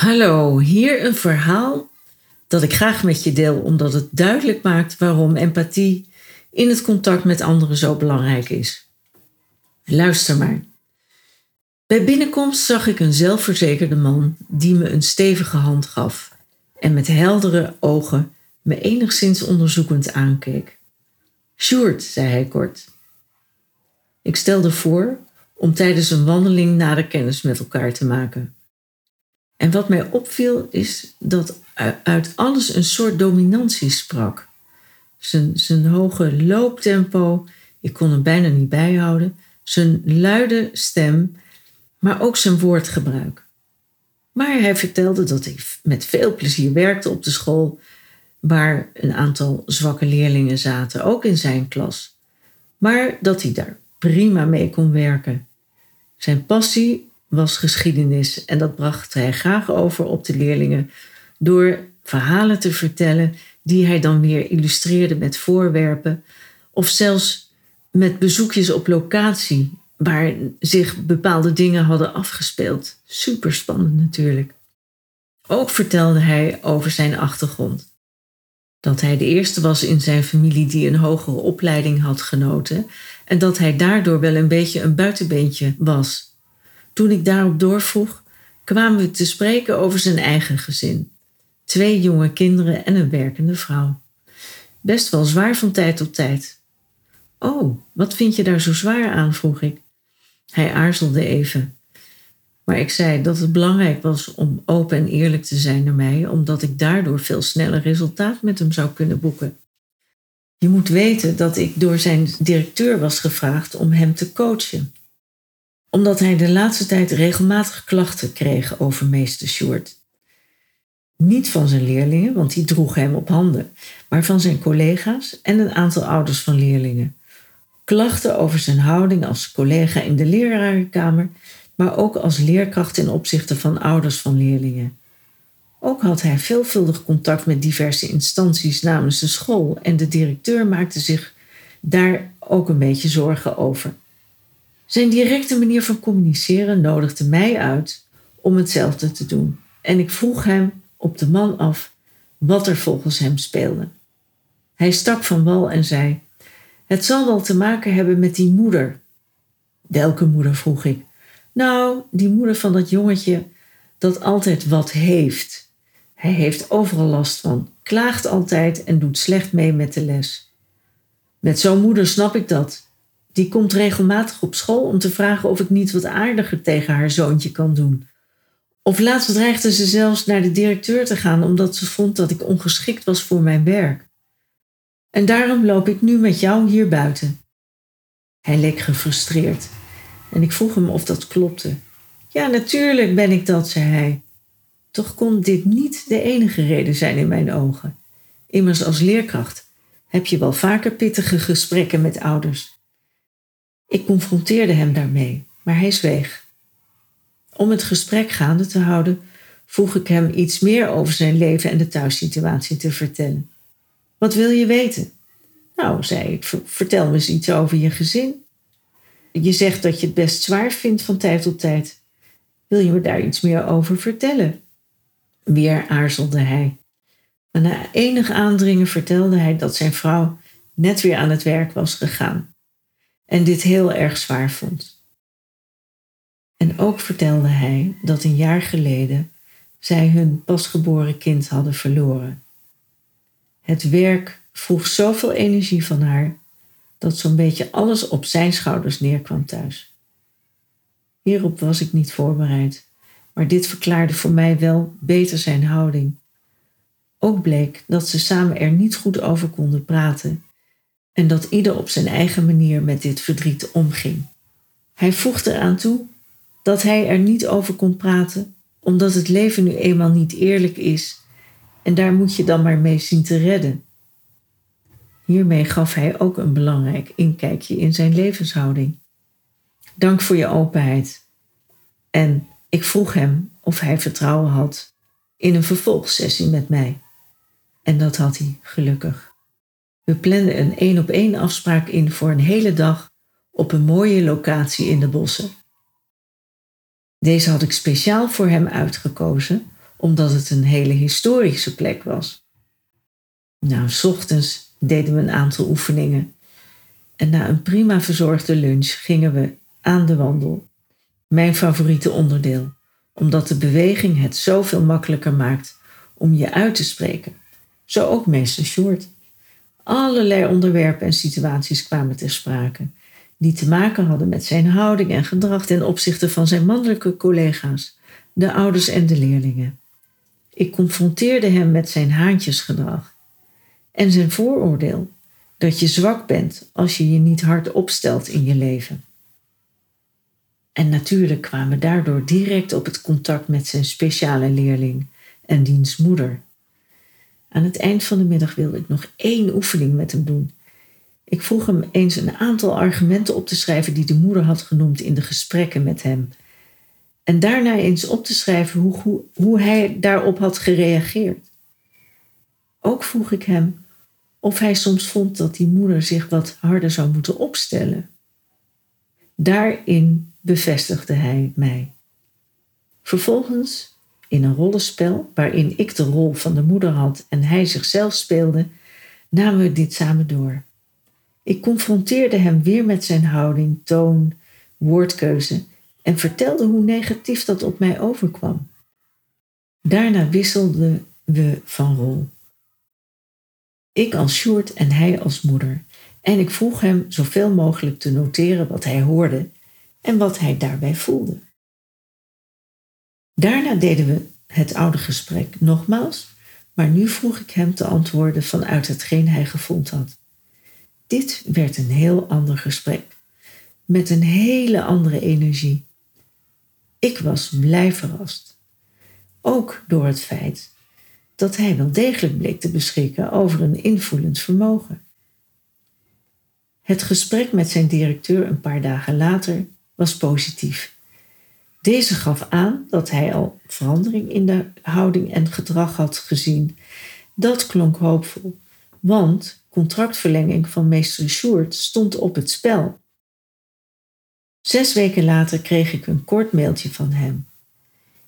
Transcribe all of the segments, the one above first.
Hallo, hier een verhaal dat ik graag met je deel omdat het duidelijk maakt waarom empathie in het contact met anderen zo belangrijk is. Luister maar. Bij binnenkomst zag ik een zelfverzekerde man die me een stevige hand gaf en met heldere ogen me enigszins onderzoekend aankeek. Sjoerd, zei hij kort. Ik stelde voor om tijdens een wandeling nader kennis met elkaar te maken. En wat mij opviel is dat uit alles een soort dominantie sprak. Zijn, zijn hoge looptempo, ik kon hem bijna niet bijhouden, zijn luide stem, maar ook zijn woordgebruik. Maar hij vertelde dat hij met veel plezier werkte op de school, waar een aantal zwakke leerlingen zaten, ook in zijn klas. Maar dat hij daar prima mee kon werken. Zijn passie was geschiedenis en dat bracht hij graag over op de leerlingen door verhalen te vertellen die hij dan weer illustreerde met voorwerpen of zelfs met bezoekjes op locatie waar zich bepaalde dingen hadden afgespeeld. Super spannend natuurlijk. Ook vertelde hij over zijn achtergrond. Dat hij de eerste was in zijn familie die een hogere opleiding had genoten en dat hij daardoor wel een beetje een buitenbeentje was toen ik daarop doorvroeg, kwamen we te spreken over zijn eigen gezin. Twee jonge kinderen en een werkende vrouw. Best wel zwaar van tijd tot tijd. Oh, wat vind je daar zo zwaar aan? vroeg ik. Hij aarzelde even. Maar ik zei dat het belangrijk was om open en eerlijk te zijn naar mij, omdat ik daardoor veel sneller resultaat met hem zou kunnen boeken. Je moet weten dat ik door zijn directeur was gevraagd om hem te coachen omdat hij de laatste tijd regelmatig klachten kreeg over meester Sjoerd. Niet van zijn leerlingen, want die droegen hem op handen, maar van zijn collega's en een aantal ouders van leerlingen. Klachten over zijn houding als collega in de lerarenkamer, maar ook als leerkracht ten opzichte van ouders van leerlingen. Ook had hij veelvuldig contact met diverse instanties namens de school en de directeur maakte zich daar ook een beetje zorgen over. Zijn directe manier van communiceren nodigde mij uit om hetzelfde te doen. En ik vroeg hem op de man af wat er volgens hem speelde. Hij stak van wal en zei: Het zal wel te maken hebben met die moeder. Welke moeder? vroeg ik. Nou, die moeder van dat jongetje dat altijd wat heeft. Hij heeft overal last van, klaagt altijd en doet slecht mee met de les. Met zo'n moeder snap ik dat. Die komt regelmatig op school om te vragen of ik niet wat aardiger tegen haar zoontje kan doen. Of laatst dreigde ze zelfs naar de directeur te gaan omdat ze vond dat ik ongeschikt was voor mijn werk. En daarom loop ik nu met jou hier buiten. Hij leek gefrustreerd en ik vroeg hem of dat klopte. Ja, natuurlijk ben ik dat, zei hij. Toch kon dit niet de enige reden zijn in mijn ogen. Immers als leerkracht heb je wel vaker pittige gesprekken met ouders. Ik confronteerde hem daarmee, maar hij zweeg. Om het gesprek gaande te houden, vroeg ik hem iets meer over zijn leven en de thuissituatie te vertellen. Wat wil je weten? Nou, zei ik, vertel me eens iets over je gezin. Je zegt dat je het best zwaar vindt van tijd tot tijd. Wil je me daar iets meer over vertellen? Weer aarzelde hij. Maar na enig aandringen vertelde hij dat zijn vrouw net weer aan het werk was gegaan en dit heel erg zwaar vond. En ook vertelde hij dat een jaar geleden zij hun pasgeboren kind hadden verloren. Het werk vroeg zoveel energie van haar dat zo'n beetje alles op zijn schouders neerkwam thuis. Hierop was ik niet voorbereid, maar dit verklaarde voor mij wel beter zijn houding. Ook bleek dat ze samen er niet goed over konden praten en dat ieder op zijn eigen manier met dit verdriet omging. Hij voegde eraan toe dat hij er niet over kon praten, omdat het leven nu eenmaal niet eerlijk is en daar moet je dan maar mee zien te redden. Hiermee gaf hij ook een belangrijk inkijkje in zijn levenshouding. Dank voor je openheid. En ik vroeg hem of hij vertrouwen had in een vervolgsessie met mij. En dat had hij gelukkig. We planden een één op één afspraak in voor een hele dag op een mooie locatie in de bossen. Deze had ik speciaal voor hem uitgekozen, omdat het een hele historische plek was. Nou, s ochtends deden we een aantal oefeningen. En na een prima verzorgde lunch gingen we aan de wandel. Mijn favoriete onderdeel, omdat de beweging het zoveel makkelijker maakt om je uit te spreken. Zo ook meester Short. Allerlei onderwerpen en situaties kwamen ter sprake, die te maken hadden met zijn houding en gedrag ten opzichte van zijn mannelijke collega's, de ouders en de leerlingen. Ik confronteerde hem met zijn haantjesgedrag en zijn vooroordeel dat je zwak bent als je je niet hard opstelt in je leven. En natuurlijk kwamen daardoor direct op het contact met zijn speciale leerling en diens moeder. Aan het eind van de middag wilde ik nog één oefening met hem doen. Ik vroeg hem eens een aantal argumenten op te schrijven die de moeder had genoemd in de gesprekken met hem. En daarna eens op te schrijven hoe, hoe, hoe hij daarop had gereageerd. Ook vroeg ik hem of hij soms vond dat die moeder zich wat harder zou moeten opstellen. Daarin bevestigde hij mij. Vervolgens, in een rollenspel waarin ik de rol van de moeder had en hij zichzelf speelde, namen we dit samen door. Ik confronteerde hem weer met zijn houding, toon, woordkeuze en vertelde hoe negatief dat op mij overkwam. Daarna wisselden we van rol. Ik als Sjoerd en hij als moeder. En ik vroeg hem zoveel mogelijk te noteren wat hij hoorde en wat hij daarbij voelde. Daarna deden we het oude gesprek nogmaals, maar nu vroeg ik hem te antwoorden vanuit hetgeen hij gevoeld had. Dit werd een heel ander gesprek, met een hele andere energie. Ik was blij verrast, ook door het feit dat hij wel degelijk bleek te beschikken over een invoelend vermogen. Het gesprek met zijn directeur een paar dagen later was positief. Deze gaf aan dat hij al verandering in de houding en gedrag had gezien. Dat klonk hoopvol, want contractverlenging van meester Sjoerd stond op het spel. Zes weken later kreeg ik een kort mailtje van hem.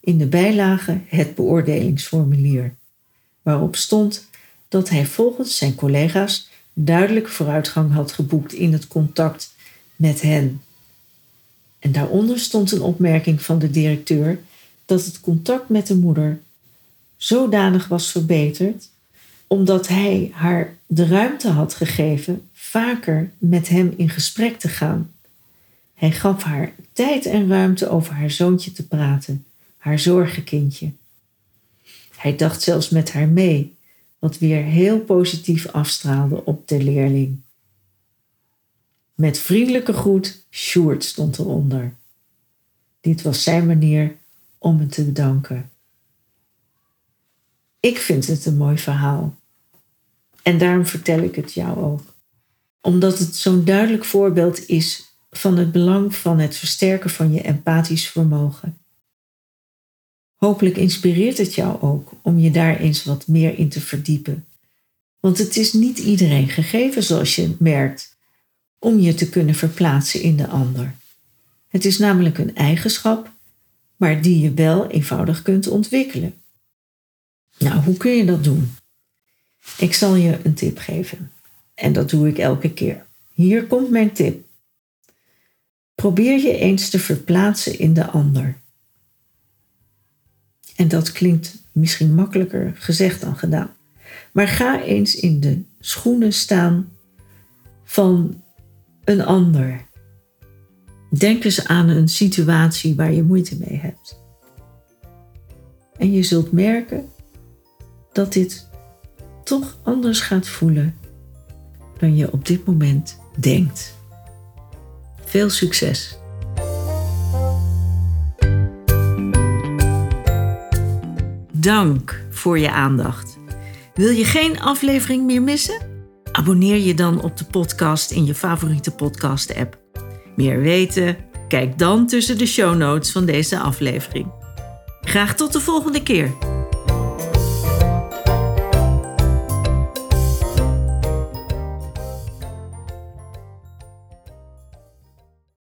In de bijlage het beoordelingsformulier, waarop stond dat hij volgens zijn collega's duidelijk vooruitgang had geboekt in het contact met hen. En daaronder stond een opmerking van de directeur dat het contact met de moeder zodanig was verbeterd omdat hij haar de ruimte had gegeven vaker met hem in gesprek te gaan. Hij gaf haar tijd en ruimte over haar zoontje te praten, haar zorgenkindje. Hij dacht zelfs met haar mee, wat weer heel positief afstraalde op de leerling. Met vriendelijke groet, Sjoerd stond eronder. Dit was zijn manier om me te bedanken. Ik vind het een mooi verhaal. En daarom vertel ik het jou ook. Omdat het zo'n duidelijk voorbeeld is van het belang van het versterken van je empathisch vermogen. Hopelijk inspireert het jou ook om je daar eens wat meer in te verdiepen. Want het is niet iedereen gegeven, zoals je merkt, om je te kunnen verplaatsen in de ander. Het is namelijk een eigenschap, maar die je wel eenvoudig kunt ontwikkelen. Nou, hoe kun je dat doen? Ik zal je een tip geven. En dat doe ik elke keer. Hier komt mijn tip. Probeer je eens te verplaatsen in de ander. En dat klinkt misschien makkelijker gezegd dan gedaan. Maar ga eens in de schoenen staan van een ander. Denk eens aan een situatie waar je moeite mee hebt. En je zult merken dat dit toch anders gaat voelen dan je op dit moment denkt. Veel succes! Dank voor je aandacht. Wil je geen aflevering meer missen? Abonneer je dan op de podcast in je favoriete podcast-app. Meer weten? Kijk dan tussen de show notes van deze aflevering. Graag tot de volgende keer.